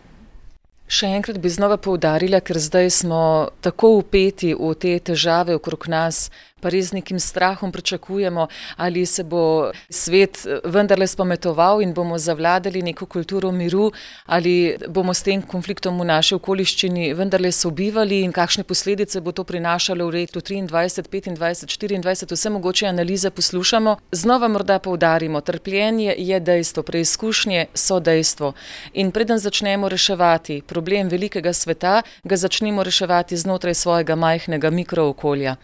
Še enkrat bi znova poudarila, ker zdaj smo tako upeti v te težave okrog nas, pa res nekim strahom pričakujemo, ali se bo svet eh, vendarle spametoval in bomo zavladali neko kulturo miru, ali bomo s tem konfliktom v naši okoliščini vendarle sobivali in kakšne posledice bo to prinašalo v letu 23, 25, 24, vse mogoče analize poslušamo. Znova morda poudarimo, trpljenje je dejstvo, preizkušnje so dejstvo. In preden začnemo reševati problem velikega sveta, ga začnemo reševati znotraj svojega majhnega mikrookolja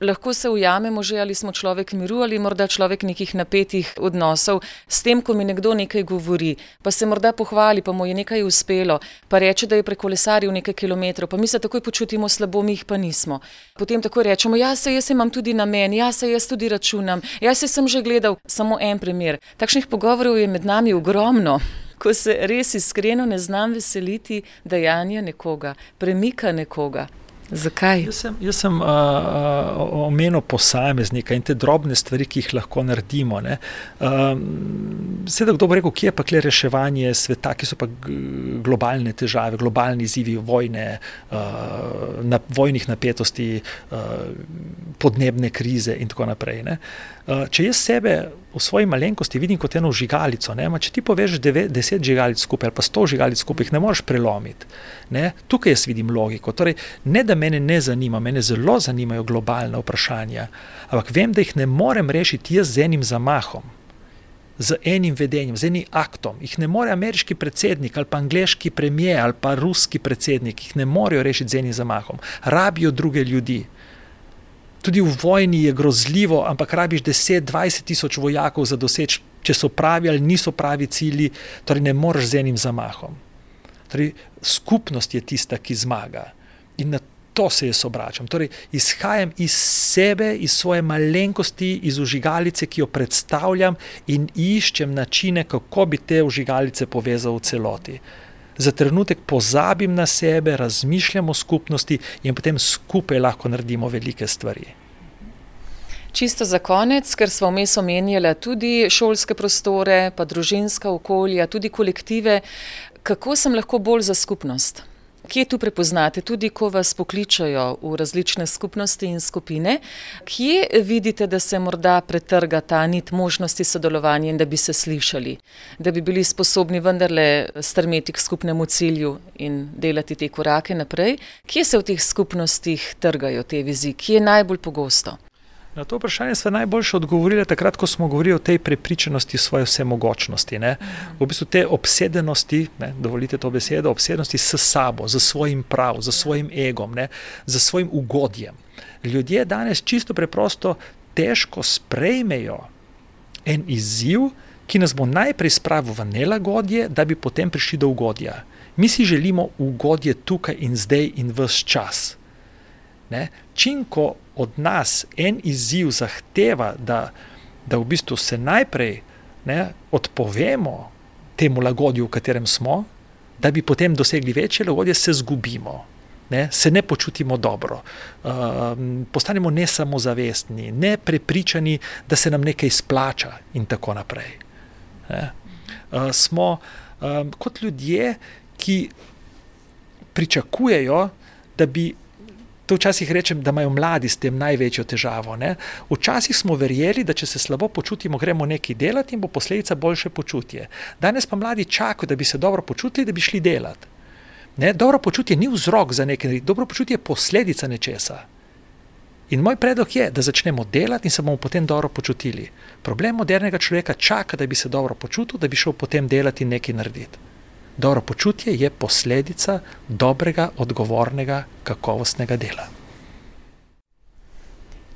lahko se ujamemo že, ali smo človek miru ali morda človek nekih napetih odnosov. S tem, ko mi nekdo nekaj govori, pa se morda pohvali, pa mu je nekaj uspelo, pa reče, da je prekolesaril nekaj kilometrov, pa mi se takoj počutimo slabo, mi jih pa nismo. Potem tako rečemo, ja, se jaz imam tudi namen, ja, se jaz tudi računam, jaz se sem že gledal samo en primer. Takšnih pogovorov je med nami ogromno. Ko se res iskreno ne znam veseliti dejanja nekoga, premika nekoga. Zakaj? Jaz sem, jaz sem uh, uh, omenil posameznika in te drobne stvari, ki jih lahko naredimo. Uh, Sedaj, kdo bo rekel, kje je pa kle reševanje sveta, ki so pa globalne težave, globalni izzivi vojne, uh, na, vojnih napetosti, uh, podnebne krize in tako naprej. Uh, če jaz sebe v svoji malenkosti vidim kot eno žigalico. Ne? Če ti deve, deset žigalic skupaj ali pa sto žigalic skupaj, jih ne moreš prelomiti. Ne? Tukaj jaz vidim logiko. Torej, ne da me ne zanima, mene zelo zanimajo globalne vprašanja, ampak vem, da jih ne morem rešiti jaz z enim zamahom. Z enim vedenjem, z enim aktom. Jih ne more ameriški predsednik, ali pa angliški premijer, ali pa ruski predsednik, jih ne morejo rešiti z enim zamahom. Rabijo druge ljudi. Tudi v vojni je grozljivo, ampak rabiš 10-20 tisoč vojakov za doseči, če so pravi ali niso pravi cilji, torej ne moreš z enim zamahom. Torej, skupnost je tista, ki zmaga. In na to se jaz obračam. Torej, izhajam iz sebe, iz svoje malenkosti, iz užigalice, ki jo predstavljam, in iščem načine, kako bi te užigalice povezal v celoti. Za trenutek pozabim na sebe, razmišljam o skupnosti in potem skupaj lahko naredimo velike stvari. Čisto za konec, ker smo vmes omenjali tudi šolske prostore, pa družinska okolja, tudi kolektive, kako sem lahko bolj za skupnost? Kje tu prepoznate, tudi ko vas pokličajo v različne skupnosti in skupine, kje vidite, da se morda pretrga ta nit možnosti sodelovanja in da bi se slišali, da bi bili sposobni vendarle strmeti k skupnemu cilju in delati te korake naprej? Kje se v teh skupnostih trgajo te vizi, kje je najbolj pogosto? Na to vprašanje smo najboljše odgovorili takrat, ko smo govorili o tej prepričanosti svoje vsemogočnosti. Ne? V bistvu te obsedenosti, ne, dovolite to besedo, obsedenosti s sabo, z svojim prav, z svojim egom, ne, z svojim ugodjem. Ljudje danes čisto preprosto težko sprejmejo en izziv, ki nas bo najprej spravil v nelagodje, da bi potem prišli do ugodja. Mi si želimo ugodje tukaj in zdaj in vse čas. Ne? Čim ko od nas en izziv zahteva, da, da v bistvu se najprej ne, odpovemo temu lagodju, v katerem smo, da bi potem dosegli večje lagodje, se zgubimo. Ne, se ne počutimo dobro, uh, postanemo ne samozavestni, ne prepričani, da se nam nekaj splača, in tako naprej. Ne. Uh, smo um, kot ljudje, ki pričakujejo, da bi To včasih rečem, da imajo mladi s tem največjo težavo. Ne? Včasih smo verjeli, da če se slabo počutimo, gremo nekaj delati in bo posledica boljše počutje. Danes pa mladi čakajo, da bi se dobro počutili, da bi šli delati. Ne? Dobro počutje ni vzrok za nekaj, dobro počutje je posledica nečesa. In moj predlog je, da začnemo delati in se bomo potem dobro počutili. Problem modernega človeka čaka, da bi se dobro počutil, da bi šel potem delati in nekaj narediti. Dobro počutje je posledica dobrega, odgovornega, kakovostnega dela.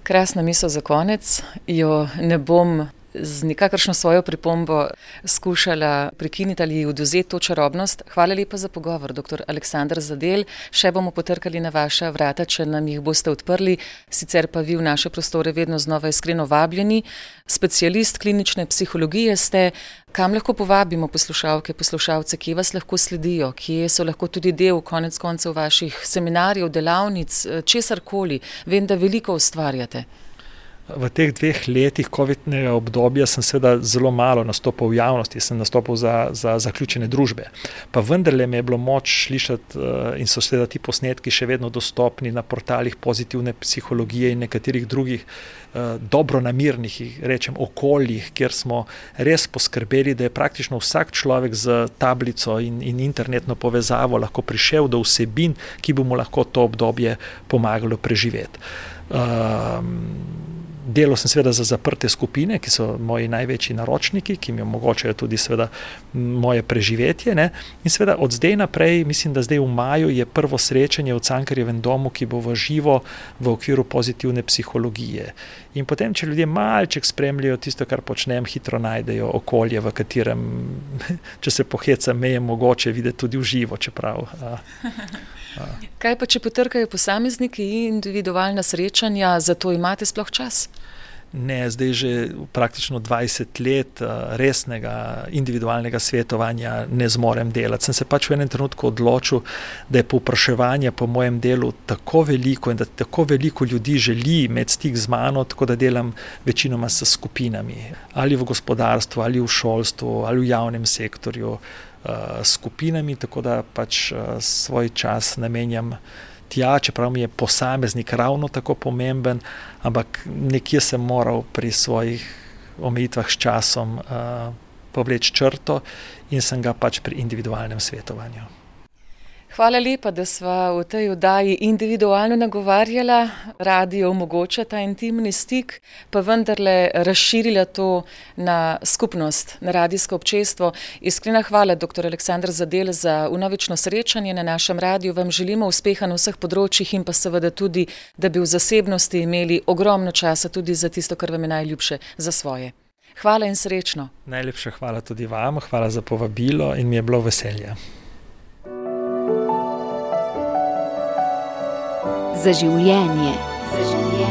Krasna misel za konec, jo ne bom z nikakršno svojo pripombo skušala prekiniti ali oduzeti to čarobnost. Hvala lepa za pogovor, dr. Aleksandr Zadel. Še bomo potrkali na vaša vrata, če nam jih boste odprli, sicer pa vi v naše prostore vedno znova iskreno vabljeni. Specialist klinične psihologije ste. Kam lahko povabimo poslušalke, poslušalce, ki vas lahko sledijo, ki so lahko tudi del konec koncev vaših seminarjev, delavnic, česar koli. Vem, da veliko ustvarjate. V teh dveh letih COVID-nega obdobja sem seveda zelo malo nastopil v javnosti, sem nastopil za, za zaključene družbe. Pa vendarle mi je bilo moč slišati uh, in so seveda ti posnetki še vedno dostopni na portalih pozitivne psihologije in nekaterih drugih uh, dobronamirnih, rečem, okoljih, kjer smo res poskrbeli, da je praktično vsak človek z tablico in, in internetno povezavo lahko prišel do vsebin, ki bi mu lahko to obdobje pomagalo preživeti. Um, Delo sem seveda za zaprte skupine, ki so moji največji naročniki, ki mi omogočajo tudi seveda moje preživetje. Ne? In seveda od zdaj naprej, mislim, da zdaj v maju je prvo srečanje v Cankarjevem domu, ki bo v živo v okviru pozitivne psihologije. In potem, če ljudje malček spremljajo tisto, kar počnem, hitro najdejo okolje, v katerem, če se poheca, me je mogoče videti tudi v živo, čeprav. A, a. Kaj pa, če potrkajo posamezniki in individualna srečanja, za to imate sploh čas? Ne, zdaj že praktično 20 let uh, resnega individualnega svetovanja ne zmorem delati. Sem se pač v enem trenutku odločil, da je povpraševanje po mojem delu tako veliko in da tako veliko ljudi želi imeti stik z mano, tako da delam večinoma s skupinami, ali v gospodarstvu, ali v šolstvu, ali v javnem sektorju, uh, skupinami, tako da pač uh, svoj čas namenjam tja, čeprav mi je posameznik ravno tako pomemben, ampak nekje sem moral pri svojih omejitvah s časom uh, povleči črto in sem ga pač pri individualnem svetovanju. Hvala lepa, da sva v tej oddaji individualno nagovarjala, radio omogoča ta intimni stik, pa vendarle razširila to na skupnost, na radijsko občestvo. Iskrena hvala, dr. Aleksandr Zadel, za unovično srečanje na našem radiju. Vam želimo uspeha na vseh področjih in pa seveda tudi, da bi v zasebnosti imeli ogromno časa tudi za tisto, kar vam je najljubše, za svoje. Hvala in srečno. Najlepša hvala tudi vam, hvala za povabilo in mi je bilo veselje. Za življenje. Za življenje.